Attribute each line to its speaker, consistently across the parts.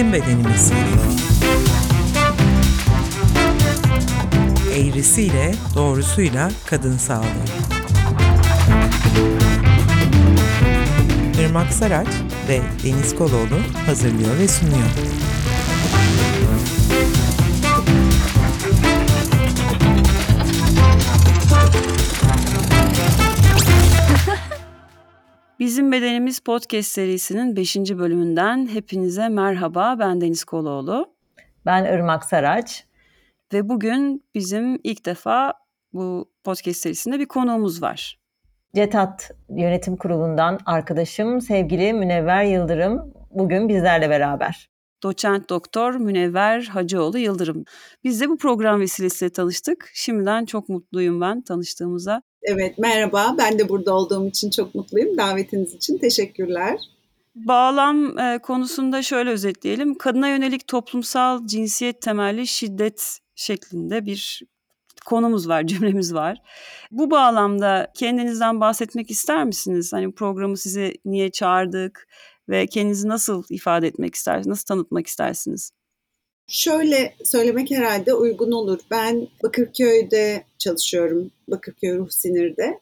Speaker 1: Bizim Bedenimiz. Eğrisiyle, doğrusuyla kadın sağlığı. Irmak Saraç ve Deniz Koloğlu hazırlıyor ve sunuyor.
Speaker 2: Bizim Bedenimiz Podcast serisinin 5. bölümünden hepinize merhaba. Ben Deniz Koloğlu.
Speaker 3: Ben Irmak Saraç.
Speaker 2: Ve bugün bizim ilk defa bu podcast serisinde bir konuğumuz var.
Speaker 3: CETAT Yönetim Kurulu'ndan arkadaşım sevgili Münevver Yıldırım bugün bizlerle beraber.
Speaker 2: Doçent Doktor Münevver Hacıoğlu Yıldırım. Biz de bu program vesilesiyle tanıştık. Şimdiden çok mutluyum ben tanıştığımıza.
Speaker 4: Evet, merhaba. Ben de burada olduğum için çok mutluyum. Davetiniz için teşekkürler.
Speaker 2: Bağlam e, konusunda şöyle özetleyelim. Kadına yönelik toplumsal cinsiyet temelli şiddet şeklinde bir konumuz var, cümlemiz var. Bu bağlamda kendinizden bahsetmek ister misiniz? Hani programı size niye çağırdık ve kendinizi nasıl ifade etmek istersiniz, nasıl tanıtmak istersiniz?
Speaker 4: Şöyle söylemek herhalde uygun olur. Ben Bakırköy'de çalışıyorum. Bakırköy Ruh Sinir'de.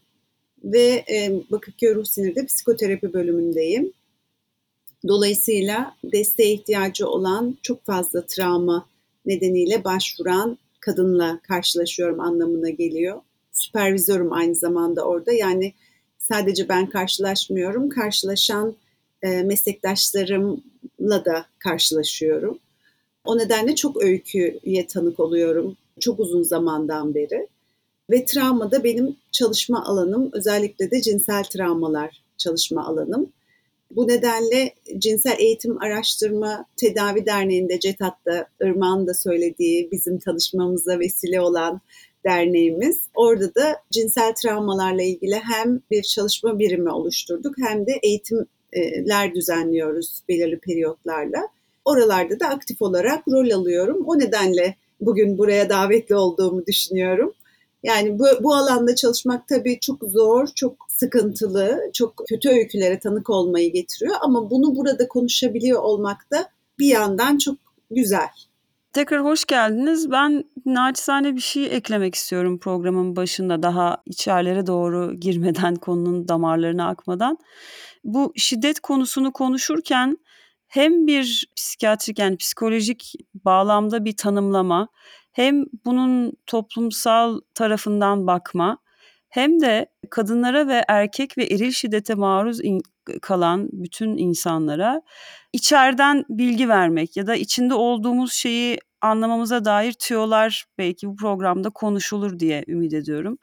Speaker 4: Ve Bakırköy Ruh Sinir'de psikoterapi bölümündeyim. Dolayısıyla desteğe ihtiyacı olan çok fazla travma nedeniyle başvuran kadınla karşılaşıyorum anlamına geliyor. Süpervizörüm aynı zamanda orada. Yani sadece ben karşılaşmıyorum. Karşılaşan e, meslektaşlarımla da karşılaşıyorum. O nedenle çok öyküye tanık oluyorum çok uzun zamandan beri. Ve travma da benim çalışma alanım, özellikle de cinsel travmalar çalışma alanım. Bu nedenle Cinsel Eğitim Araştırma Tedavi Derneği'nde CETAT'ta Irmak'ın da söylediği bizim tanışmamıza vesile olan derneğimiz. Orada da cinsel travmalarla ilgili hem bir çalışma birimi oluşturduk hem de eğitimler düzenliyoruz belirli periyotlarla. Oralarda da aktif olarak rol alıyorum. O nedenle bugün buraya davetli olduğumu düşünüyorum. Yani bu, bu alanda çalışmak tabii çok zor, çok sıkıntılı, çok kötü öykülere tanık olmayı getiriyor. Ama bunu burada konuşabiliyor olmak da bir yandan çok güzel.
Speaker 2: Tekrar hoş geldiniz. Ben naçizane bir şey eklemek istiyorum programın başında daha içerlere doğru girmeden konunun damarlarına akmadan. Bu şiddet konusunu konuşurken hem bir psikiyatrik yani psikolojik bağlamda bir tanımlama hem bunun toplumsal tarafından bakma hem de kadınlara ve erkek ve eril şiddete maruz in- kalan bütün insanlara içeriden bilgi vermek ya da içinde olduğumuz şeyi anlamamıza dair tüyolar belki bu programda konuşulur diye ümit ediyorum.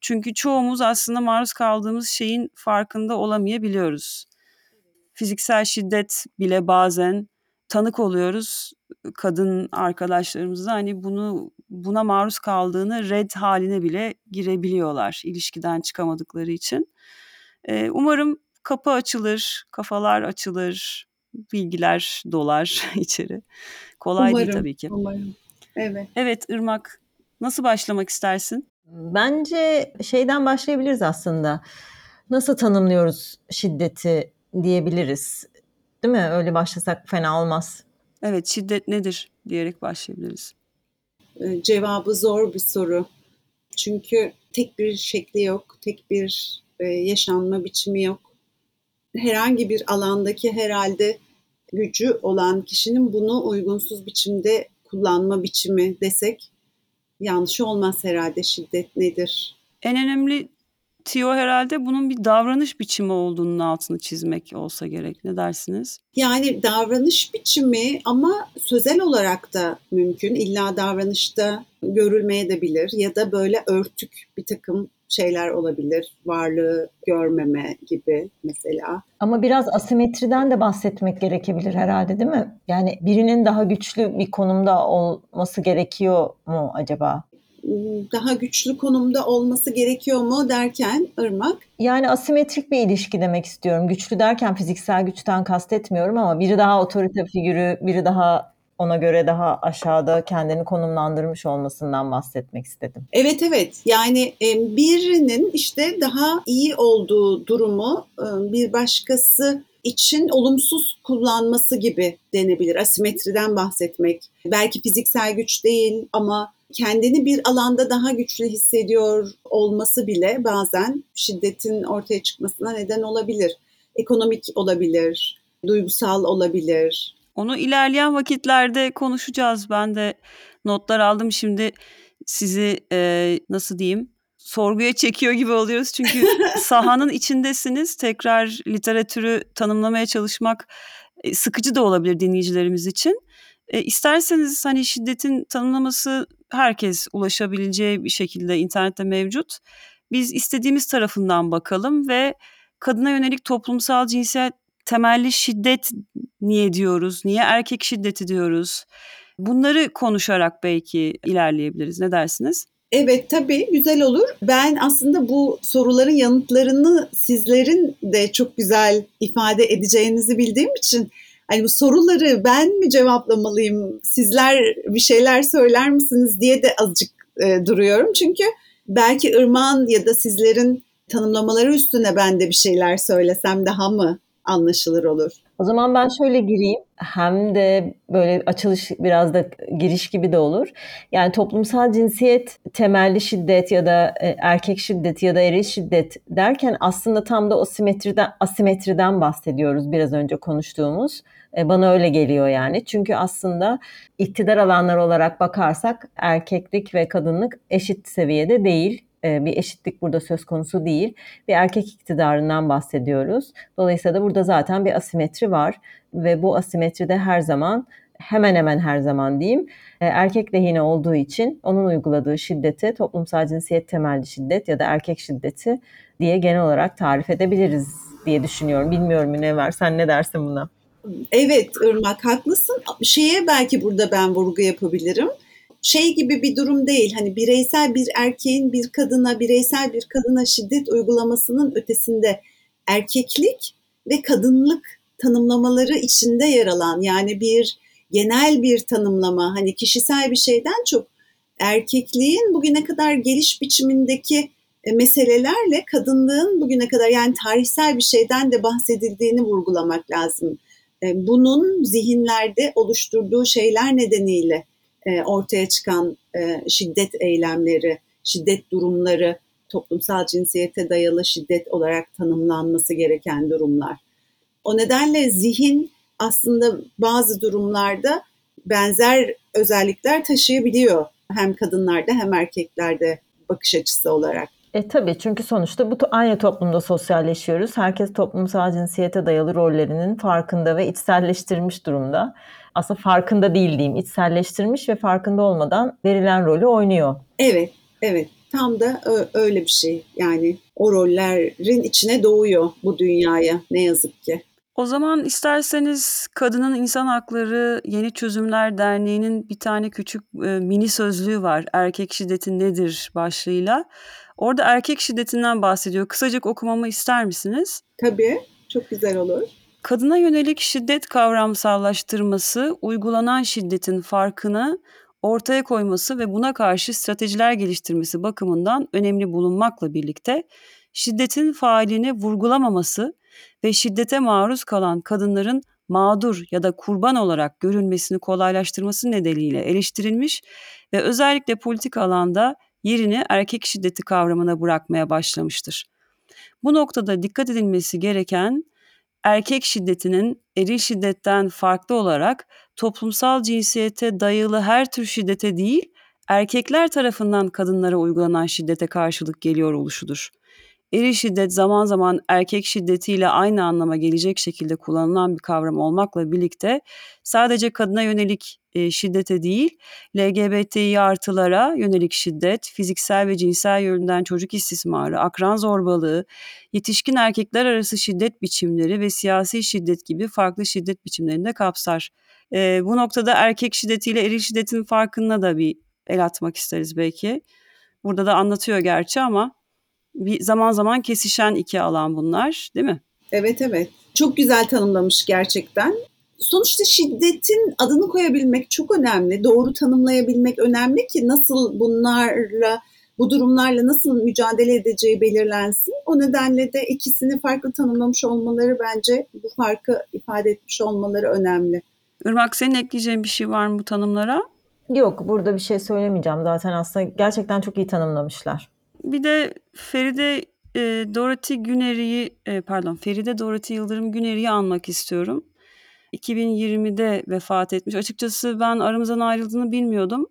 Speaker 2: Çünkü çoğumuz aslında maruz kaldığımız şeyin farkında olamayabiliyoruz fiziksel şiddet bile bazen tanık oluyoruz kadın arkadaşlarımızda hani bunu buna maruz kaldığını red haline bile girebiliyorlar ilişkiden çıkamadıkları için. Ee, umarım kapı açılır, kafalar açılır, bilgiler dolar içeri. Kolay
Speaker 4: umarım,
Speaker 2: değil tabii ki.
Speaker 4: Umarım. Evet.
Speaker 2: Evet Irmak, nasıl başlamak istersin?
Speaker 3: Bence şeyden başlayabiliriz aslında. Nasıl tanımlıyoruz şiddeti diyebiliriz. Değil mi? Öyle başlasak fena olmaz.
Speaker 2: Evet, şiddet nedir diyerek başlayabiliriz.
Speaker 4: Ee, cevabı zor bir soru. Çünkü tek bir şekli yok, tek bir e, yaşanma biçimi yok. Herhangi bir alandaki herhalde gücü olan kişinin bunu uygunsuz biçimde kullanma biçimi desek yanlış olmaz herhalde şiddet nedir?
Speaker 2: En önemli Tio herhalde bunun bir davranış biçimi olduğunun altını çizmek olsa gerek. Ne dersiniz?
Speaker 4: Yani davranış biçimi ama sözel olarak da mümkün. İlla davranışta görülmeye de bilir ya da böyle örtük bir takım şeyler olabilir. Varlığı görmeme gibi mesela.
Speaker 3: Ama biraz asimetriden de bahsetmek gerekebilir herhalde değil mi? Yani birinin daha güçlü bir konumda olması gerekiyor mu acaba?
Speaker 4: Daha güçlü konumda olması gerekiyor mu derken Irmak?
Speaker 3: Yani asimetrik bir ilişki demek istiyorum. Güçlü derken fiziksel güçten kastetmiyorum ama biri daha otorite figürü, biri daha ona göre daha aşağıda kendini konumlandırmış olmasından bahsetmek istedim.
Speaker 4: Evet evet yani birinin işte daha iyi olduğu durumu bir başkası için olumsuz kullanması gibi denebilir. Asimetriden bahsetmek. Belki fiziksel güç değil ama kendini bir alanda daha güçlü hissediyor olması bile bazen şiddetin ortaya çıkmasına neden olabilir. Ekonomik olabilir, duygusal olabilir.
Speaker 2: Onu ilerleyen vakitlerde konuşacağız. Ben de notlar aldım. Şimdi sizi e, nasıl diyeyim sorguya çekiyor gibi oluyoruz. Çünkü sahanın içindesiniz. Tekrar literatürü tanımlamaya çalışmak e, sıkıcı da olabilir dinleyicilerimiz için. E, isterseniz hani şiddetin tanımlaması herkes ulaşabileceği bir şekilde internette mevcut. Biz istediğimiz tarafından bakalım ve kadına yönelik toplumsal cinsiyet temelli şiddet niye diyoruz? Niye erkek şiddeti diyoruz? Bunları konuşarak belki ilerleyebiliriz. Ne dersiniz?
Speaker 4: Evet tabii güzel olur. Ben aslında bu soruların yanıtlarını sizlerin de çok güzel ifade edeceğinizi bildiğim için hani bu soruları ben mi cevaplamalıyım, sizler bir şeyler söyler misiniz diye de azıcık e, duruyorum. Çünkü belki Irmak'ın ya da sizlerin tanımlamaları üstüne ben de bir şeyler söylesem daha mı anlaşılır olur?
Speaker 3: O zaman ben şöyle gireyim. Hem de böyle açılış biraz da giriş gibi de olur. Yani toplumsal cinsiyet temelli şiddet ya da e, erkek şiddet ya da eril şiddet derken aslında tam da o simetriden, asimetriden bahsediyoruz biraz önce konuştuğumuz. E, bana öyle geliyor yani. Çünkü aslında iktidar alanlar olarak bakarsak erkeklik ve kadınlık eşit seviyede değil bir eşitlik burada söz konusu değil. Bir erkek iktidarından bahsediyoruz. Dolayısıyla da burada zaten bir asimetri var ve bu asimetri de her zaman hemen hemen her zaman diyeyim e, erkek lehine olduğu için onun uyguladığı şiddeti toplumsal cinsiyet temelli şiddet ya da erkek şiddeti diye genel olarak tarif edebiliriz diye düşünüyorum. Bilmiyorum Münevver sen ne dersin buna?
Speaker 4: Evet Irmak haklısın. Şeye belki burada ben vurgu yapabilirim şey gibi bir durum değil. Hani bireysel bir erkeğin bir kadına, bireysel bir kadına şiddet uygulamasının ötesinde erkeklik ve kadınlık tanımlamaları içinde yer alan yani bir genel bir tanımlama hani kişisel bir şeyden çok erkekliğin bugüne kadar geliş biçimindeki e, meselelerle kadınlığın bugüne kadar yani tarihsel bir şeyden de bahsedildiğini vurgulamak lazım. E, bunun zihinlerde oluşturduğu şeyler nedeniyle e, ortaya çıkan e, şiddet eylemleri, şiddet durumları, toplumsal cinsiyete dayalı şiddet olarak tanımlanması gereken durumlar. O nedenle zihin aslında bazı durumlarda benzer özellikler taşıyabiliyor hem kadınlarda hem erkeklerde bakış açısı olarak.
Speaker 3: E tabii çünkü sonuçta bu aynı toplumda sosyalleşiyoruz. Herkes toplumsal cinsiyete dayalı rollerinin farkında ve içselleştirmiş durumda aslında farkında değil diyeyim. içselleştirmiş ve farkında olmadan verilen rolü oynuyor.
Speaker 4: Evet, evet. Tam da öyle bir şey. Yani o rollerin içine doğuyor bu dünyaya ne yazık ki.
Speaker 2: O zaman isterseniz Kadının İnsan Hakları Yeni Çözümler Derneği'nin bir tane küçük e, mini sözlüğü var. Erkek şiddeti nedir başlığıyla. Orada erkek şiddetinden bahsediyor. Kısacık okumamı ister misiniz?
Speaker 4: Tabii, çok güzel olur.
Speaker 2: Kadına yönelik şiddet kavramsallaştırması, uygulanan şiddetin farkını ortaya koyması ve buna karşı stratejiler geliştirmesi bakımından önemli bulunmakla birlikte şiddetin faalini vurgulamaması ve şiddete maruz kalan kadınların mağdur ya da kurban olarak görülmesini kolaylaştırması nedeniyle eleştirilmiş ve özellikle politik alanda yerini erkek şiddeti kavramına bırakmaya başlamıştır. Bu noktada dikkat edilmesi gereken erkek şiddetinin eril şiddetten farklı olarak toplumsal cinsiyete dayalı her tür şiddete değil, erkekler tarafından kadınlara uygulanan şiddete karşılık geliyor oluşudur. Eril şiddet zaman zaman erkek şiddetiyle aynı anlama gelecek şekilde kullanılan bir kavram olmakla birlikte sadece kadına yönelik e, şiddete değil, LGBTİ artılara yönelik şiddet, fiziksel ve cinsel yönden çocuk istismarı, akran zorbalığı, yetişkin erkekler arası şiddet biçimleri ve siyasi şiddet gibi farklı şiddet biçimlerini de kapsar. E, bu noktada erkek şiddetiyle eril şiddetin farkına da bir el atmak isteriz belki. Burada da anlatıyor gerçi ama bir zaman zaman kesişen iki alan bunlar değil mi?
Speaker 4: Evet evet. Çok güzel tanımlamış gerçekten. Sonuçta şiddetin adını koyabilmek çok önemli. Doğru tanımlayabilmek önemli ki nasıl bunlarla bu durumlarla nasıl mücadele edeceği belirlensin. O nedenle de ikisini farklı tanımlamış olmaları bence bu farkı ifade etmiş olmaları önemli.
Speaker 2: Irmak senin ekleyeceğin bir şey var mı bu tanımlara?
Speaker 3: Yok burada bir şey söylemeyeceğim zaten aslında gerçekten çok iyi tanımlamışlar.
Speaker 2: Bir de Feride e, Dorothy Güneri'yi e, pardon Feride Dorothy Yıldırım Güneri'yi anmak istiyorum. 2020'de vefat etmiş. Açıkçası ben aramızdan ayrıldığını bilmiyordum.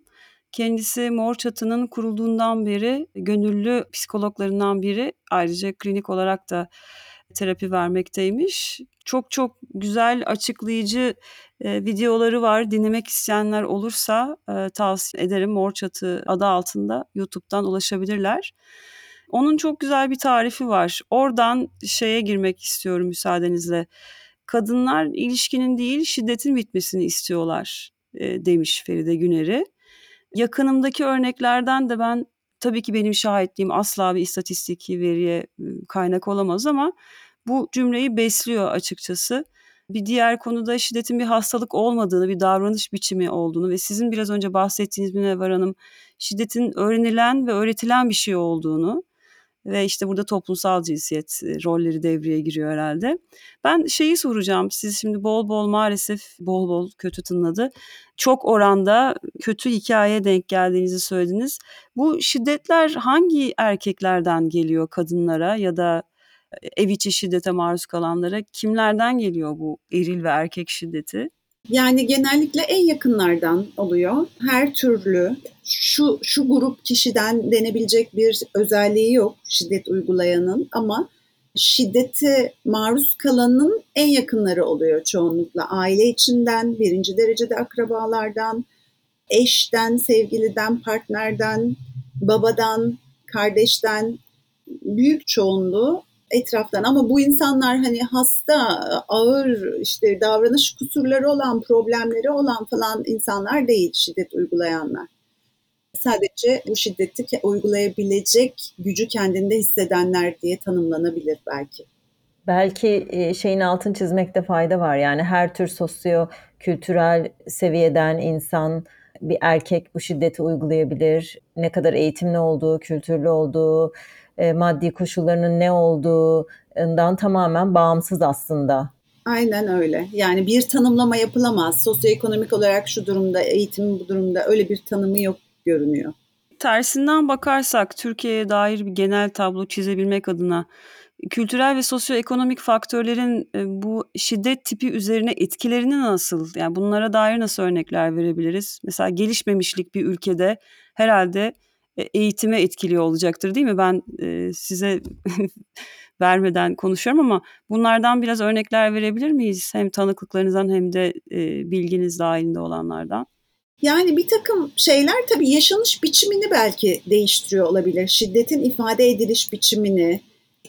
Speaker 2: Kendisi Mor Çatı'nın kurulduğundan beri gönüllü psikologlarından biri. Ayrıca klinik olarak da terapi vermekteymiş. Çok çok güzel açıklayıcı e, videoları var. Dinlemek isteyenler olursa e, tavsiye ederim. Mor Çatı adı altında YouTube'dan ulaşabilirler. Onun çok güzel bir tarifi var. Oradan şeye girmek istiyorum müsaadenizle. Kadınlar ilişkinin değil şiddetin bitmesini istiyorlar e, demiş Feride Güner'i. Yakınımdaki örneklerden de ben tabii ki benim şahitliğim asla bir istatistiki veriye kaynak olamaz ama bu cümleyi besliyor açıkçası. Bir diğer konuda şiddetin bir hastalık olmadığını, bir davranış biçimi olduğunu ve sizin biraz önce bahsettiğiniz Münevver Hanım şiddetin öğrenilen ve öğretilen bir şey olduğunu ve işte burada toplumsal cinsiyet rolleri devreye giriyor herhalde. Ben şeyi soracağım. Siz şimdi bol bol maalesef bol bol kötü tınladı. Çok oranda kötü hikaye denk geldiğinizi söylediniz. Bu şiddetler hangi erkeklerden geliyor kadınlara ya da ev içi şiddete maruz kalanlara? Kimlerden geliyor bu eril ve erkek şiddeti?
Speaker 4: Yani genellikle en yakınlardan oluyor. Her türlü şu şu grup kişiden denebilecek bir özelliği yok şiddet uygulayanın ama şiddete maruz kalanın en yakınları oluyor çoğunlukla. Aile içinden, birinci derecede akrabalardan, eşten, sevgiliden, partnerden, babadan, kardeşten büyük çoğunluğu etraftan ama bu insanlar hani hasta, ağır işte davranış kusurları olan, problemleri olan falan insanlar değil şiddet uygulayanlar. Sadece bu şiddeti uygulayabilecek gücü kendinde hissedenler diye tanımlanabilir belki.
Speaker 3: Belki şeyin altın çizmekte fayda var. Yani her tür sosyo kültürel seviyeden insan bir erkek bu şiddeti uygulayabilir. Ne kadar eğitimli olduğu, kültürlü olduğu, e, maddi koşullarının ne olduğundan tamamen bağımsız aslında.
Speaker 4: Aynen öyle. Yani bir tanımlama yapılamaz. Sosyoekonomik olarak şu durumda, eğitim bu durumda öyle bir tanımı yok görünüyor.
Speaker 2: Tersinden bakarsak Türkiye'ye dair bir genel tablo çizebilmek adına kültürel ve sosyoekonomik faktörlerin bu şiddet tipi üzerine etkilerini nasıl? Yani bunlara dair nasıl örnekler verebiliriz? Mesela gelişmemişlik bir ülkede herhalde eğitime etkiliyor olacaktır değil mi? Ben e, size vermeden konuşuyorum ama bunlardan biraz örnekler verebilir miyiz? Hem tanıklıklarınızdan hem de e, bilginiz dahilinde olanlardan.
Speaker 4: Yani bir takım şeyler tabii yaşanış biçimini belki değiştiriyor olabilir. Şiddetin ifade ediliş biçimini,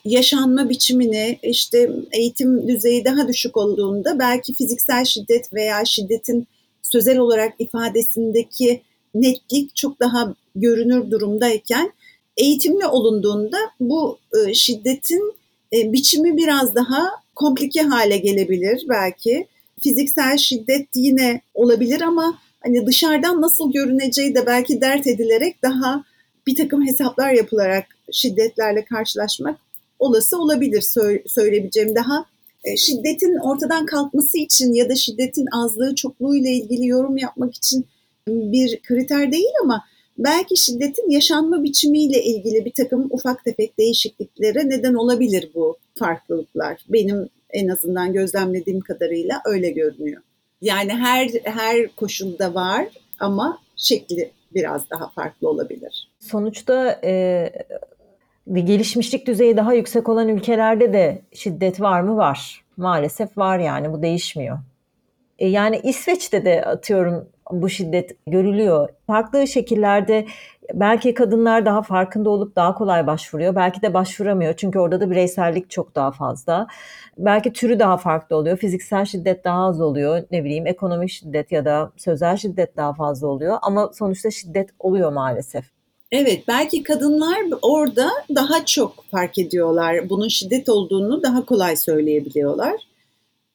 Speaker 4: yaşanma biçimini, işte eğitim düzeyi daha düşük olduğunda belki fiziksel şiddet veya şiddetin sözel olarak ifadesindeki netlik çok daha görünür durumdayken eğitimli olunduğunda bu e, şiddetin e, biçimi biraz daha komplike hale gelebilir belki. Fiziksel şiddet yine olabilir ama hani dışarıdan nasıl görüneceği de belki dert edilerek daha bir takım hesaplar yapılarak şiddetlerle karşılaşmak olası olabilir söyleyebileceğim. Daha e, şiddetin ortadan kalkması için ya da şiddetin azlığı çokluğu ile ilgili yorum yapmak için bir kriter değil ama belki şiddetin yaşanma biçimiyle ilgili bir takım ufak tefek değişikliklere neden olabilir bu farklılıklar. Benim en azından gözlemlediğim kadarıyla öyle görünüyor. Yani her her koşulda var ama şekli biraz daha farklı olabilir.
Speaker 3: Sonuçta e, gelişmişlik düzeyi daha yüksek olan ülkelerde de şiddet var mı? Var. Maalesef var yani bu değişmiyor. E, yani İsveç'te de atıyorum bu şiddet görülüyor. Farklı şekillerde belki kadınlar daha farkında olup daha kolay başvuruyor. Belki de başvuramıyor çünkü orada da bireysellik çok daha fazla. Belki türü daha farklı oluyor. Fiziksel şiddet daha az oluyor. Ne bileyim ekonomik şiddet ya da sözel şiddet daha fazla oluyor. Ama sonuçta şiddet oluyor maalesef.
Speaker 4: Evet, belki kadınlar orada daha çok fark ediyorlar. Bunun şiddet olduğunu daha kolay söyleyebiliyorlar.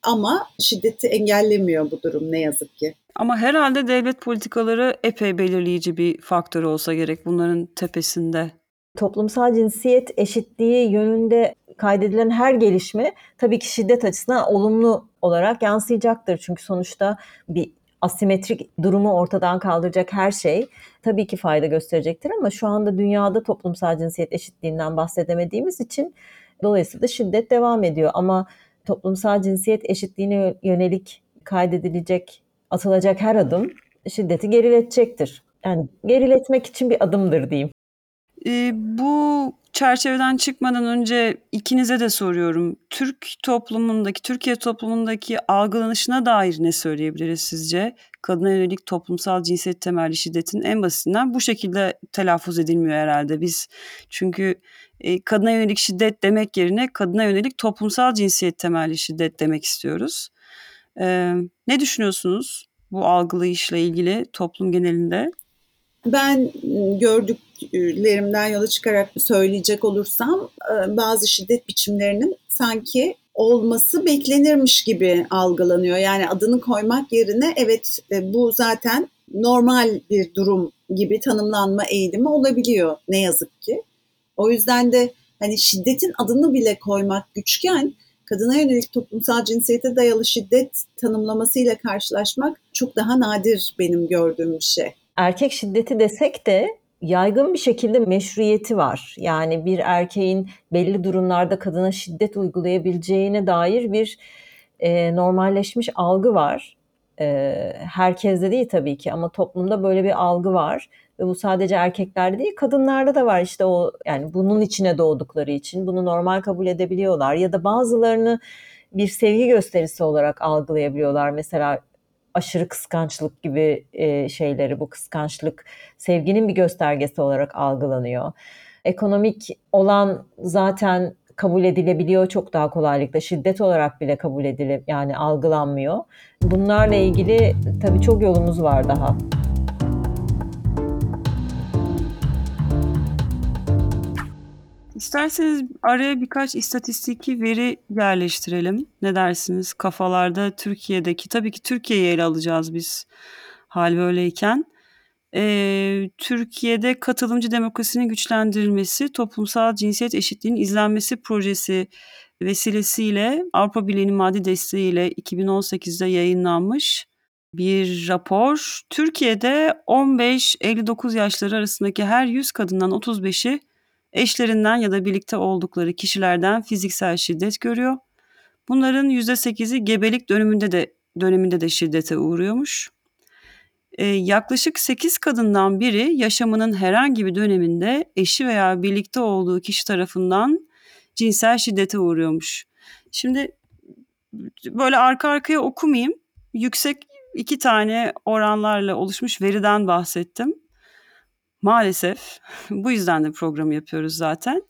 Speaker 4: Ama şiddeti engellemiyor bu durum ne yazık ki.
Speaker 2: Ama herhalde devlet politikaları epey belirleyici bir faktör olsa gerek bunların tepesinde.
Speaker 3: Toplumsal cinsiyet eşitliği yönünde kaydedilen her gelişme tabii ki şiddet açısından olumlu olarak yansıyacaktır. Çünkü sonuçta bir asimetrik durumu ortadan kaldıracak her şey tabii ki fayda gösterecektir ama şu anda dünyada toplumsal cinsiyet eşitliğinden bahsedemediğimiz için dolayısıyla şiddet devam ediyor ama toplumsal cinsiyet eşitliğine yönelik kaydedilecek, atılacak her adım şiddeti geriletecektir. Yani geriletmek için bir adımdır diyeyim.
Speaker 2: E, bu çerçeveden çıkmadan önce ikinize de soruyorum. Türk toplumundaki, Türkiye toplumundaki algılanışına dair ne söyleyebiliriz sizce? Kadına yönelik toplumsal cinsiyet temelli şiddetin en basitinden bu şekilde telaffuz edilmiyor herhalde. Biz çünkü e, kadına yönelik şiddet demek yerine kadına yönelik toplumsal cinsiyet temelli şiddet demek istiyoruz. E, ne düşünüyorsunuz bu algılayışla ilgili toplum genelinde?
Speaker 4: Ben gördüklerimden yola çıkarak söyleyecek olursam bazı şiddet biçimlerinin sanki olması beklenirmiş gibi algılanıyor. Yani adını koymak yerine evet bu zaten normal bir durum gibi tanımlanma eğilimi olabiliyor ne yazık ki. O yüzden de hani şiddetin adını bile koymak güçken kadına yönelik toplumsal cinsiyete dayalı şiddet tanımlamasıyla karşılaşmak çok daha nadir benim gördüğüm bir şey.
Speaker 3: Erkek şiddeti desek de yaygın bir şekilde meşruiyeti var. Yani bir erkeğin belli durumlarda kadına şiddet uygulayabileceğine dair bir e, normalleşmiş algı var. E, herkeste değil tabii ki ama toplumda böyle bir algı var ve bu sadece erkeklerde değil kadınlarda da var işte o yani bunun içine doğdukları için bunu normal kabul edebiliyorlar ya da bazılarını bir sevgi gösterisi olarak algılayabiliyorlar. Mesela aşırı kıskançlık gibi e, şeyleri bu kıskançlık sevginin bir göstergesi olarak algılanıyor. Ekonomik olan zaten kabul edilebiliyor çok daha kolaylıkla. Şiddet olarak bile kabul edilip yani algılanmıyor. Bunlarla ilgili tabii çok yolumuz var daha.
Speaker 2: İsterseniz araya birkaç istatistiki veri yerleştirelim. Ne dersiniz? Kafalarda Türkiye'deki, tabii ki Türkiye'yi ele alacağız biz hal böyleyken. Ee, Türkiye'de katılımcı demokrasinin güçlendirilmesi, toplumsal cinsiyet eşitliğinin izlenmesi projesi vesilesiyle Avrupa Birliği'nin maddi desteğiyle 2018'de yayınlanmış bir rapor. Türkiye'de 15-59 yaşları arasındaki her 100 kadından 35'i eşlerinden ya da birlikte oldukları kişilerden fiziksel şiddet görüyor. Bunların %8'i gebelik döneminde de döneminde de şiddete uğruyormuş. Ee, yaklaşık 8 kadından biri yaşamının herhangi bir döneminde eşi veya birlikte olduğu kişi tarafından cinsel şiddete uğruyormuş. Şimdi böyle arka arkaya okumayayım. Yüksek iki tane oranlarla oluşmuş veriden bahsettim. Maalesef. Bu yüzden de programı yapıyoruz zaten.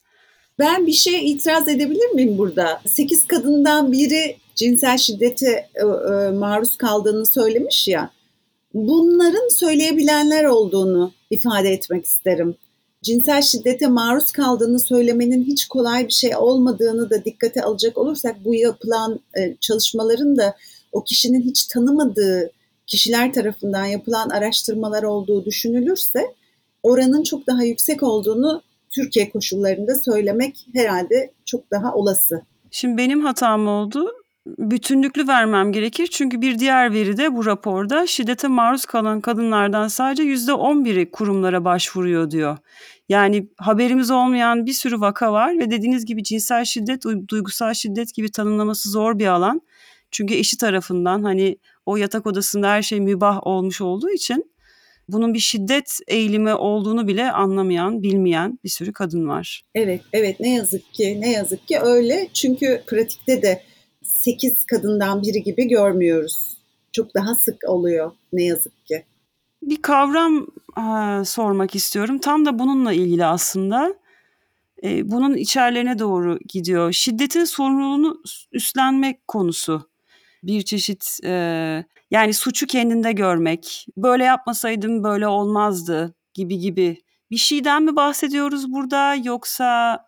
Speaker 4: Ben bir şey itiraz edebilir miyim burada? Sekiz kadından biri cinsel şiddete e, e, maruz kaldığını söylemiş ya. Bunların söyleyebilenler olduğunu ifade etmek isterim. Cinsel şiddete maruz kaldığını söylemenin hiç kolay bir şey olmadığını da dikkate alacak olursak bu yapılan e, çalışmaların da o kişinin hiç tanımadığı kişiler tarafından yapılan araştırmalar olduğu düşünülürse oranın çok daha yüksek olduğunu Türkiye koşullarında söylemek herhalde çok daha olası.
Speaker 2: Şimdi benim hatam oldu. Bütünlüklü vermem gerekir. Çünkü bir diğer veri de bu raporda şiddete maruz kalan kadınlardan sadece %11'i kurumlara başvuruyor diyor. Yani haberimiz olmayan bir sürü vaka var ve dediğiniz gibi cinsel şiddet, duygusal şiddet gibi tanımlaması zor bir alan. Çünkü eşi tarafından hani o yatak odasında her şey mübah olmuş olduğu için bunun bir şiddet eğilimi olduğunu bile anlamayan, bilmeyen bir sürü kadın var.
Speaker 4: Evet, evet ne yazık ki, ne yazık ki öyle. Çünkü pratikte de 8 kadından biri gibi görmüyoruz. Çok daha sık oluyor ne yazık ki.
Speaker 2: Bir kavram ha, sormak istiyorum. Tam da bununla ilgili aslında. E, bunun içerlerine doğru gidiyor. Şiddetin sorumluluğunu üstlenmek konusu bir çeşit e, yani suçu kendinde görmek, böyle yapmasaydım böyle olmazdı gibi gibi bir şeyden mi bahsediyoruz burada yoksa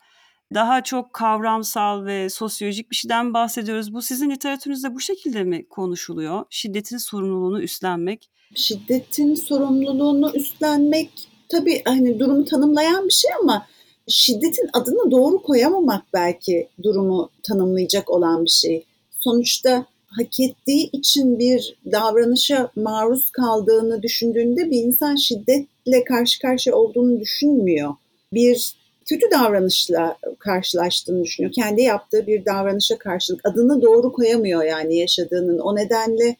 Speaker 2: daha çok kavramsal ve sosyolojik bir şeyden bahsediyoruz. Bu sizin literatürünüzde bu şekilde mi konuşuluyor? Şiddetin sorumluluğunu üstlenmek.
Speaker 4: Şiddetin sorumluluğunu üstlenmek tabii hani durumu tanımlayan bir şey ama şiddetin adını doğru koyamamak belki durumu tanımlayacak olan bir şey. Sonuçta hak ettiği için bir davranışa maruz kaldığını düşündüğünde bir insan şiddetle karşı karşıya olduğunu düşünmüyor. Bir kötü davranışla karşılaştığını düşünüyor. Kendi yaptığı bir davranışa karşılık adını doğru koyamıyor yani yaşadığının. O nedenle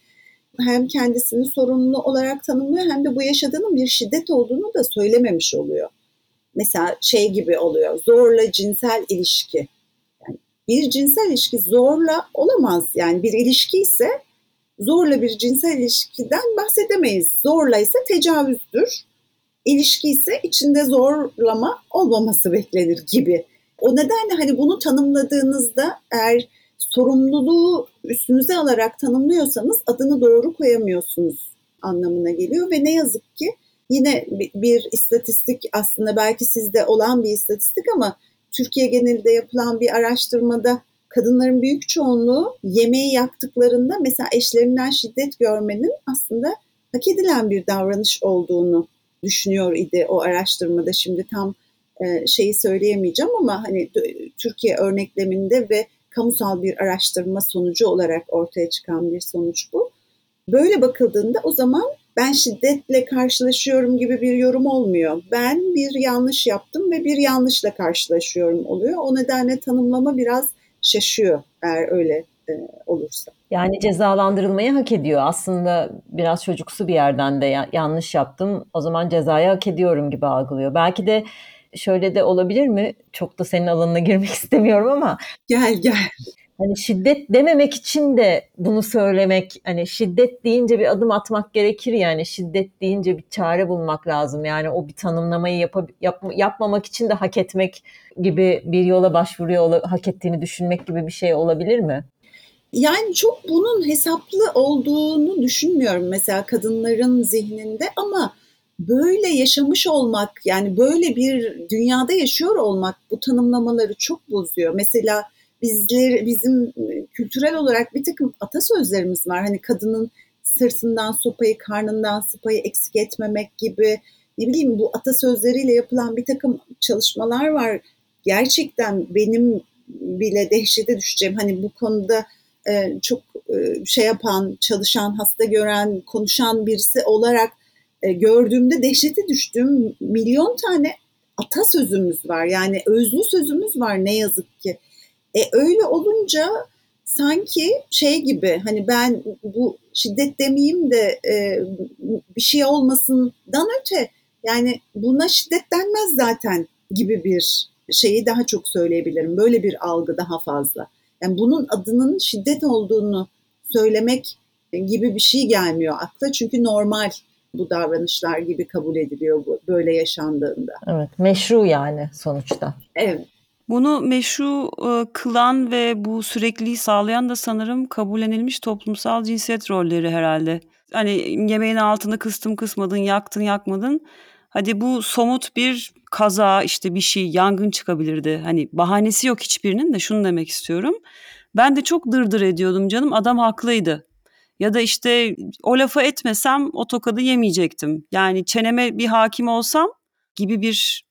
Speaker 4: hem kendisini sorumlu olarak tanımlıyor hem de bu yaşadığının bir şiddet olduğunu da söylememiş oluyor. Mesela şey gibi oluyor. Zorla cinsel ilişki. Bir cinsel ilişki zorla olamaz. Yani bir ilişki ise zorla bir cinsel ilişkiden bahsedemeyiz. Zorla ise tecavüzdür. İlişki ise içinde zorlama olmaması beklenir gibi. O nedenle hani bunu tanımladığınızda eğer sorumluluğu üstünüze alarak tanımlıyorsanız adını doğru koyamıyorsunuz anlamına geliyor ve ne yazık ki yine bir istatistik aslında belki sizde olan bir istatistik ama Türkiye genelinde yapılan bir araştırmada kadınların büyük çoğunluğu yemeği yaktıklarında mesela eşlerinden şiddet görmenin aslında hak edilen bir davranış olduğunu düşünüyor idi o araştırmada. Şimdi tam şeyi söyleyemeyeceğim ama hani Türkiye örnekleminde ve kamusal bir araştırma sonucu olarak ortaya çıkan bir sonuç bu. Böyle bakıldığında o zaman ben şiddetle karşılaşıyorum gibi bir yorum olmuyor. Ben bir yanlış yaptım ve bir yanlışla karşılaşıyorum oluyor. O nedenle tanımlama biraz şaşıyor eğer öyle e, olursa.
Speaker 3: Yani cezalandırılmayı hak ediyor. Aslında biraz çocuksu bir yerden de ya, yanlış yaptım o zaman cezayı hak ediyorum gibi algılıyor. Belki de şöyle de olabilir mi? Çok da senin alanına girmek istemiyorum ama.
Speaker 4: Gel gel.
Speaker 3: Hani şiddet dememek için de bunu söylemek, hani şiddet deyince bir adım atmak gerekir yani şiddet deyince bir çare bulmak lazım. Yani o bir tanımlamayı yap, yap, yapmamak için de hak etmek gibi bir yola başvuruyor, hak ettiğini düşünmek gibi bir şey olabilir mi?
Speaker 4: Yani çok bunun hesaplı olduğunu düşünmüyorum mesela kadınların zihninde ama böyle yaşamış olmak yani böyle bir dünyada yaşıyor olmak bu tanımlamaları çok bozuyor. Mesela bizler bizim kültürel olarak bir takım atasözlerimiz var. Hani kadının sırtından sopayı, karnından sıpayı eksik etmemek gibi ne bileyim bu atasözleriyle yapılan bir takım çalışmalar var. Gerçekten benim bile dehşete düşeceğim. Hani bu konuda e, çok e, şey yapan, çalışan, hasta gören, konuşan birisi olarak e, gördüğümde dehşete düştüğüm milyon tane atasözümüz var. Yani özlü sözümüz var ne yazık ki. E öyle olunca sanki şey gibi hani ben bu şiddet demeyeyim de e, bir şey olmasından öte yani buna şiddet denmez zaten gibi bir şeyi daha çok söyleyebilirim. Böyle bir algı daha fazla. Yani bunun adının şiddet olduğunu söylemek gibi bir şey gelmiyor akla çünkü normal bu davranışlar gibi kabul ediliyor bu, böyle yaşandığında.
Speaker 3: Evet, meşru yani sonuçta.
Speaker 4: Evet.
Speaker 2: Bunu meşru e, kılan ve bu sürekliliği sağlayan da sanırım kabullenilmiş toplumsal cinsiyet rolleri herhalde. Hani yemeğin altını kıstım kısmadın, yaktın yakmadın. Hadi bu somut bir kaza işte bir şey yangın çıkabilirdi. Hani bahanesi yok hiçbirinin de şunu demek istiyorum. Ben de çok dırdır ediyordum canım adam haklıydı. Ya da işte o lafı etmesem o tokadı yemeyecektim. Yani çeneme bir hakim olsam gibi bir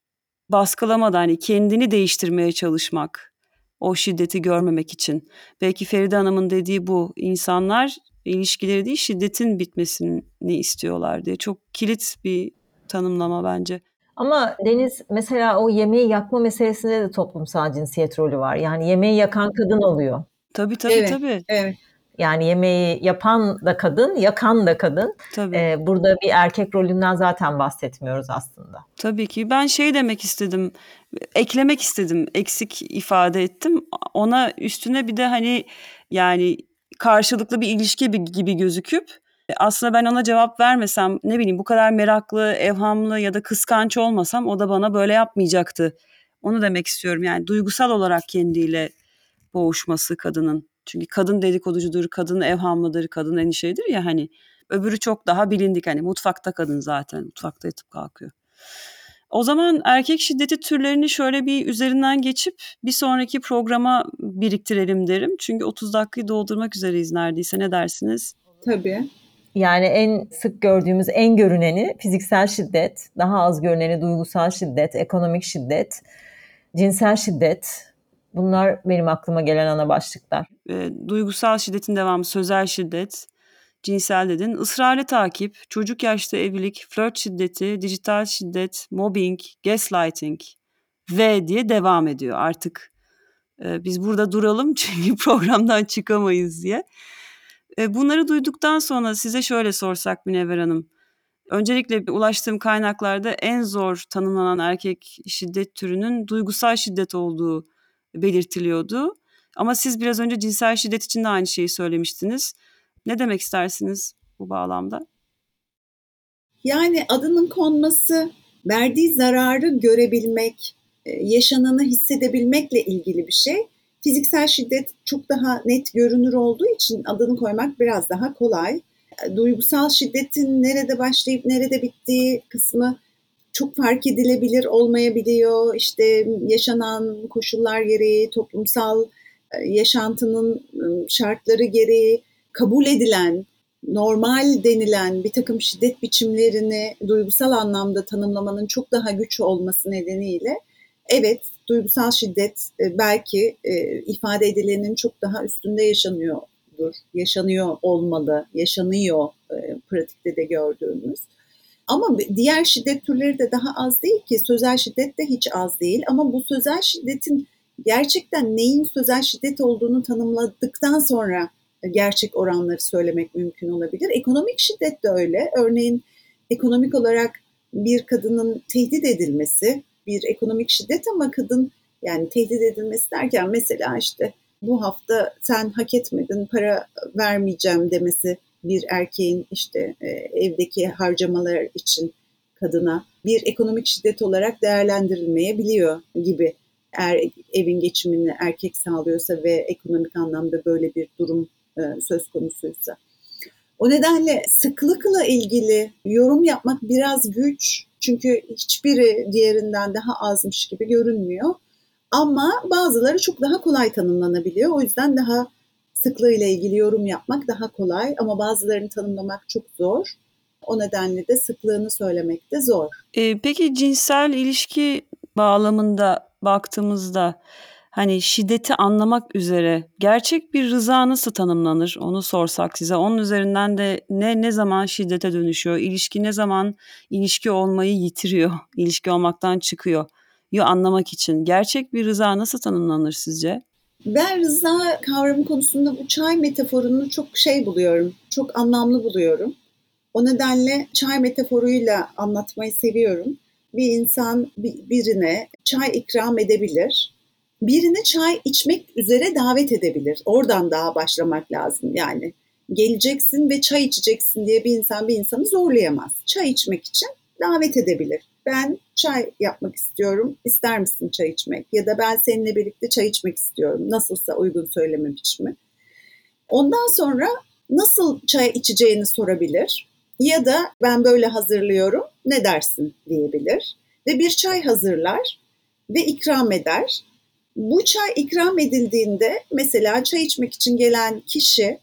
Speaker 2: baskılamada hani kendini değiştirmeye çalışmak o şiddeti görmemek için. Belki Feride Hanım'ın dediği bu insanlar ilişkileri değil şiddetin bitmesini istiyorlar diye. Çok kilit bir tanımlama bence.
Speaker 3: Ama Deniz mesela o yemeği yakma meselesinde de toplumsal cinsiyet rolü var. Yani yemeği yakan kadın oluyor.
Speaker 2: Tabii tabii
Speaker 4: evet,
Speaker 2: tabii.
Speaker 4: Evet.
Speaker 3: Yani yemeği yapan da kadın, yakan da kadın.
Speaker 2: Tabii.
Speaker 3: Ee, burada bir erkek rolünden zaten bahsetmiyoruz aslında.
Speaker 2: Tabii ki. Ben şey demek istedim, eklemek istedim, eksik ifade ettim. Ona üstüne bir de hani yani karşılıklı bir ilişki gibi gözüküp aslında ben ona cevap vermesem ne bileyim bu kadar meraklı, evhamlı ya da kıskanç olmasam o da bana böyle yapmayacaktı. Onu demek istiyorum yani duygusal olarak kendiyle boğuşması kadının. Çünkü kadın dedikoducudur, kadın evhamlıdır, kadın endişelidir ya hani. Öbürü çok daha bilindik hani mutfakta kadın zaten mutfakta yatıp kalkıyor. O zaman erkek şiddeti türlerini şöyle bir üzerinden geçip bir sonraki programa biriktirelim derim. Çünkü 30 dakikayı doldurmak üzereyiz neredeyse. Ne dersiniz?
Speaker 4: Tabii.
Speaker 3: Yani en sık gördüğümüz, en görüneni fiziksel şiddet, daha az görüneni duygusal şiddet, ekonomik şiddet, cinsel şiddet. Bunlar benim aklıma gelen ana başlıklar.
Speaker 2: E, duygusal şiddetin devamı sözel şiddet, cinsel dedin. Israrlı takip, çocuk yaşta evlilik, flört şiddeti, dijital şiddet, mobbing, gaslighting ve diye devam ediyor artık. E, biz burada duralım çünkü programdan çıkamayız diye. E, bunları duyduktan sonra size şöyle sorsak Münevver Hanım. Öncelikle ulaştığım kaynaklarda en zor tanımlanan erkek şiddet türünün duygusal şiddet olduğu belirtiliyordu. Ama siz biraz önce cinsel şiddet için de aynı şeyi söylemiştiniz. Ne demek istersiniz bu bağlamda?
Speaker 4: Yani adının konması verdiği zararı görebilmek, e, yaşananı hissedebilmekle ilgili bir şey. Fiziksel şiddet çok daha net görünür olduğu için adını koymak biraz daha kolay. E, duygusal şiddetin nerede başlayıp nerede bittiği kısmı çok fark edilebilir olmayabiliyor. İşte yaşanan koşullar gereği, toplumsal e, yaşantının şartları gereği kabul edilen, normal denilen bir takım şiddet biçimlerini duygusal anlamda tanımlamanın çok daha güç olması nedeniyle evet duygusal şiddet e, belki e, ifade edilenin çok daha üstünde yaşanıyordur, yaşanıyor olmalı, yaşanıyor e, pratikte de gördüğümüz. Ama diğer şiddet türleri de daha az değil ki sözel şiddet de hiç az değil ama bu sözel şiddetin gerçekten neyin sözel şiddet olduğunu tanımladıktan sonra gerçek oranları söylemek mümkün olabilir. Ekonomik şiddet de öyle. Örneğin ekonomik olarak bir kadının tehdit edilmesi bir ekonomik şiddet ama kadın yani tehdit edilmesi derken mesela işte bu hafta sen hak etmedin para vermeyeceğim demesi bir erkeğin işte e, evdeki harcamalar için kadına bir ekonomik şiddet olarak değerlendirilmeyebiliyor gibi eğer evin geçimini erkek sağlıyorsa ve ekonomik anlamda böyle bir durum e, söz konusuysa. O nedenle sıklıkla ilgili yorum yapmak biraz güç. Çünkü hiçbiri diğerinden daha azmış gibi görünmüyor. Ama bazıları çok daha kolay tanımlanabiliyor. O yüzden daha sıklığıyla ilgili yorum yapmak daha kolay ama bazılarını tanımlamak çok zor. O nedenle de sıklığını söylemek de zor.
Speaker 2: E, peki cinsel ilişki bağlamında baktığımızda hani şiddeti anlamak üzere gerçek bir rıza nasıl tanımlanır onu sorsak size. Onun üzerinden de ne ne zaman şiddete dönüşüyor, ilişki ne zaman ilişki olmayı yitiriyor, ilişki olmaktan çıkıyor. Yo anlamak için gerçek bir rıza nasıl tanımlanır sizce?
Speaker 4: Ben rıza kavramı konusunda bu çay metaforunu çok şey buluyorum, çok anlamlı buluyorum. O nedenle çay metaforuyla anlatmayı seviyorum. Bir insan birine çay ikram edebilir birini çay içmek üzere davet edebilir. Oradan daha başlamak lazım yani. Geleceksin ve çay içeceksin diye bir insan bir insanı zorlayamaz. Çay içmek için davet edebilir. Ben çay yapmak istiyorum, ister misin çay içmek? Ya da ben seninle birlikte çay içmek istiyorum. Nasılsa uygun söyleme biçimi. Ondan sonra nasıl çay içeceğini sorabilir. Ya da ben böyle hazırlıyorum, ne dersin diyebilir. Ve bir çay hazırlar ve ikram eder bu çay ikram edildiğinde mesela çay içmek için gelen kişi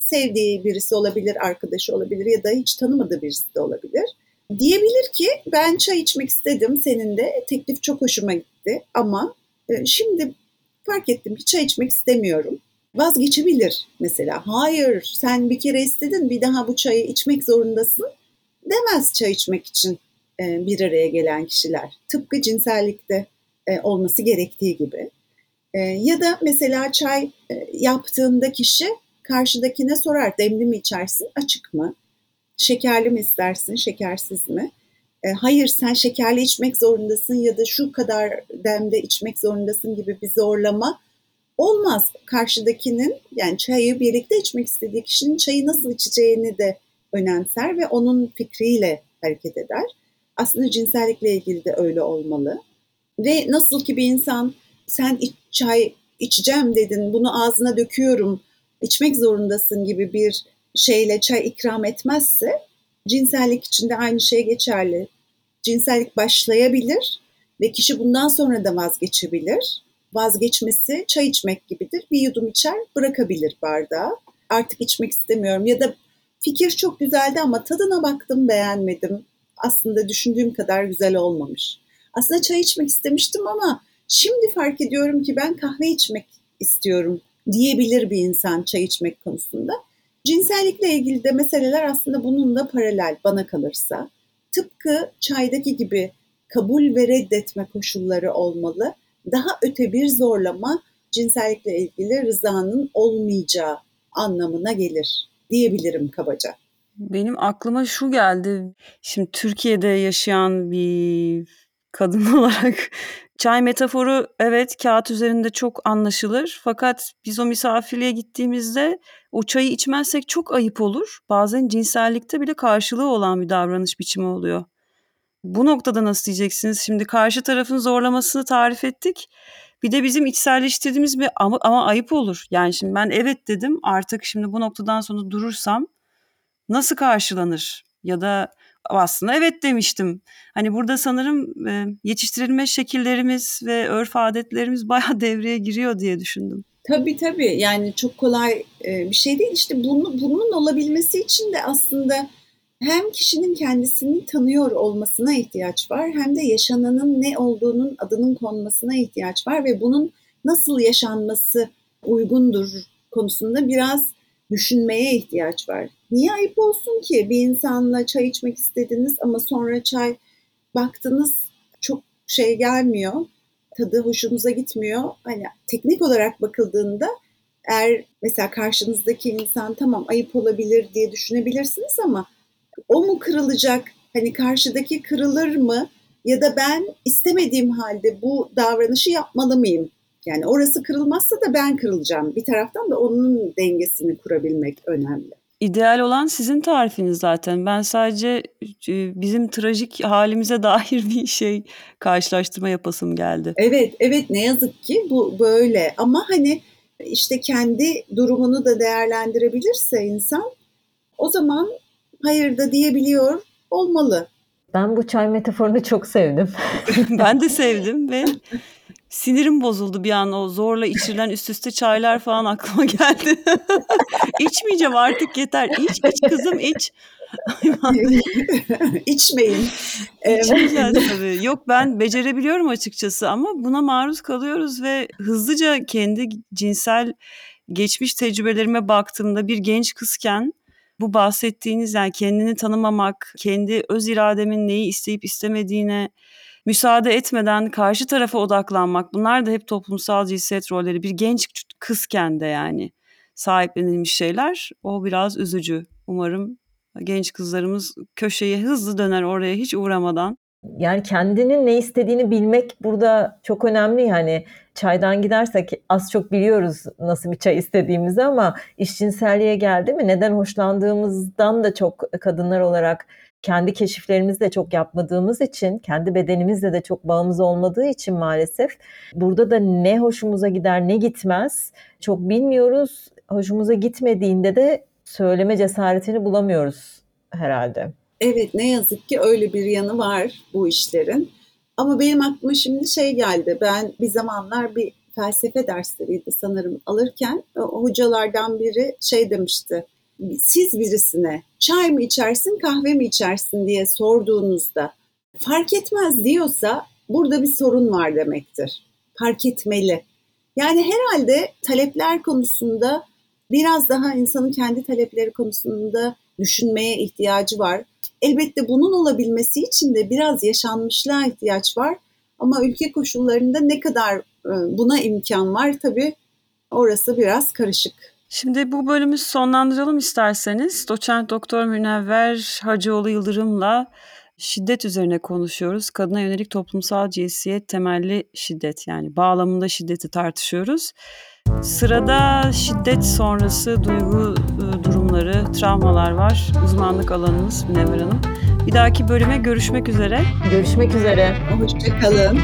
Speaker 4: sevdiği birisi olabilir, arkadaşı olabilir ya da hiç tanımadığı birisi de olabilir. Diyebilir ki ben çay içmek istedim senin de teklif çok hoşuma gitti ama e, şimdi fark ettim ki çay içmek istemiyorum. Vazgeçebilir mesela. Hayır sen bir kere istedin bir daha bu çayı içmek zorundasın demez çay içmek için e, bir araya gelen kişiler. Tıpkı cinsellikte e, olması gerektiği gibi. Ya da mesela çay yaptığında kişi karşıdakine sorar demli mi içersin açık mı? Şekerli mi istersin şekersiz mi? hayır sen şekerli içmek zorundasın ya da şu kadar demde içmek zorundasın gibi bir zorlama olmaz. Karşıdakinin yani çayı birlikte içmek istediği kişinin çayı nasıl içeceğini de önemser ve onun fikriyle hareket eder. Aslında cinsellikle ilgili de öyle olmalı. Ve nasıl ki bir insan sen iç, çay içeceğim dedin, bunu ağzına döküyorum, içmek zorundasın gibi bir şeyle çay ikram etmezse cinsellik için de aynı şey geçerli. cinsellik başlayabilir ve kişi bundan sonra da vazgeçebilir. Vazgeçmesi çay içmek gibidir. Bir yudum içer, bırakabilir bardağı. Artık içmek istemiyorum ya da fikir çok güzeldi ama tadına baktım, beğenmedim. Aslında düşündüğüm kadar güzel olmamış. Aslında çay içmek istemiştim ama şimdi fark ediyorum ki ben kahve içmek istiyorum diyebilir bir insan çay içmek konusunda. Cinsellikle ilgili de meseleler aslında bununla paralel bana kalırsa. Tıpkı çaydaki gibi kabul ve reddetme koşulları olmalı. Daha öte bir zorlama cinsellikle ilgili rızanın olmayacağı anlamına gelir diyebilirim kabaca.
Speaker 2: Benim aklıma şu geldi. Şimdi Türkiye'de yaşayan bir kadın olarak çay metaforu evet kağıt üzerinde çok anlaşılır. Fakat biz o misafirliğe gittiğimizde o çayı içmezsek çok ayıp olur. Bazen cinsellikte bile karşılığı olan bir davranış biçimi oluyor. Bu noktada nasıl diyeceksiniz? Şimdi karşı tarafın zorlamasını tarif ettik. Bir de bizim içselleştirdiğimiz bir ama, ama ayıp olur. Yani şimdi ben evet dedim artık şimdi bu noktadan sonra durursam nasıl karşılanır? Ya da aslında evet demiştim. Hani burada sanırım e, yetiştirilme şekillerimiz ve örf adetlerimiz bayağı devreye giriyor diye düşündüm.
Speaker 4: Tabii tabii yani çok kolay e, bir şey değil. İşte bunu, bunun olabilmesi için de aslında hem kişinin kendisini tanıyor olmasına ihtiyaç var hem de yaşananın ne olduğunun adının konmasına ihtiyaç var ve bunun nasıl yaşanması uygundur konusunda biraz düşünmeye ihtiyaç var. Niye ayıp olsun ki bir insanla çay içmek istediniz ama sonra çay baktınız çok şey gelmiyor, tadı hoşunuza gitmiyor. Hani teknik olarak bakıldığında eğer mesela karşınızdaki insan tamam ayıp olabilir diye düşünebilirsiniz ama o mu kırılacak? Hani karşıdaki kırılır mı? Ya da ben istemediğim halde bu davranışı yapmalı mıyım? Yani orası kırılmazsa da ben kırılacağım. Bir taraftan da onun dengesini kurabilmek önemli.
Speaker 2: İdeal olan sizin tarifiniz zaten. Ben sadece e, bizim trajik halimize dair bir şey karşılaştırma yapasım geldi.
Speaker 4: Evet, evet ne yazık ki bu böyle. Ama hani işte kendi durumunu da değerlendirebilirse insan o zaman hayır da diyebiliyor olmalı.
Speaker 3: Ben bu çay metaforunu çok sevdim.
Speaker 2: ben de sevdim ve sinirim bozuldu bir an o zorla içirilen üst üste çaylar falan aklıma geldi. İçmeyeceğim artık yeter. İç iç kızım iç.
Speaker 4: İçmeyin.
Speaker 2: İçmeyeceğiz tabii. Yok ben becerebiliyorum açıkçası ama buna maruz kalıyoruz ve hızlıca kendi cinsel geçmiş tecrübelerime baktığımda bir genç kızken bu bahsettiğiniz yani kendini tanımamak, kendi öz irademin neyi isteyip istemediğine müsaade etmeden karşı tarafa odaklanmak bunlar da hep toplumsal cinsiyet rolleri bir genç kızken de yani sahiplenilmiş şeyler. O biraz üzücü. Umarım genç kızlarımız köşeye hızlı döner oraya hiç uğramadan.
Speaker 3: Yani kendinin ne istediğini bilmek burada çok önemli yani çaydan gidersek az çok biliyoruz nasıl bir çay istediğimizi ama işcinselliğe geldi mi neden hoşlandığımızdan da çok kadınlar olarak kendi keşiflerimizi çok yapmadığımız için, kendi bedenimizle de çok bağımız olmadığı için maalesef burada da ne hoşumuza gider ne gitmez çok bilmiyoruz. Hoşumuza gitmediğinde de söyleme cesaretini bulamıyoruz herhalde.
Speaker 4: Evet ne yazık ki öyle bir yanı var bu işlerin. Ama benim aklıma şimdi şey geldi. Ben bir zamanlar bir felsefe dersleriydi sanırım alırken hocalardan biri şey demişti. Siz birisine çay mı içersin kahve mi içersin diye sorduğunuzda fark etmez diyorsa burada bir sorun var demektir. Fark etmeli. Yani herhalde talepler konusunda biraz daha insanın kendi talepleri konusunda düşünmeye ihtiyacı var. Elbette bunun olabilmesi için de biraz yaşanmışlığa ihtiyaç var. Ama ülke koşullarında ne kadar buna imkan var tabii orası biraz karışık.
Speaker 2: Şimdi bu bölümü sonlandıralım isterseniz. Doçent Doktor Münevver Hacıoğlu Yıldırım'la şiddet üzerine konuşuyoruz. Kadına yönelik toplumsal cinsiyet temelli şiddet yani bağlamında şiddeti tartışıyoruz. Sırada şiddet sonrası duygu durumları, travmalar var. Uzmanlık alanımız Münevver Hanım. Bir dahaki bölüme görüşmek üzere.
Speaker 3: Görüşmek üzere.
Speaker 4: Hoşçakalın.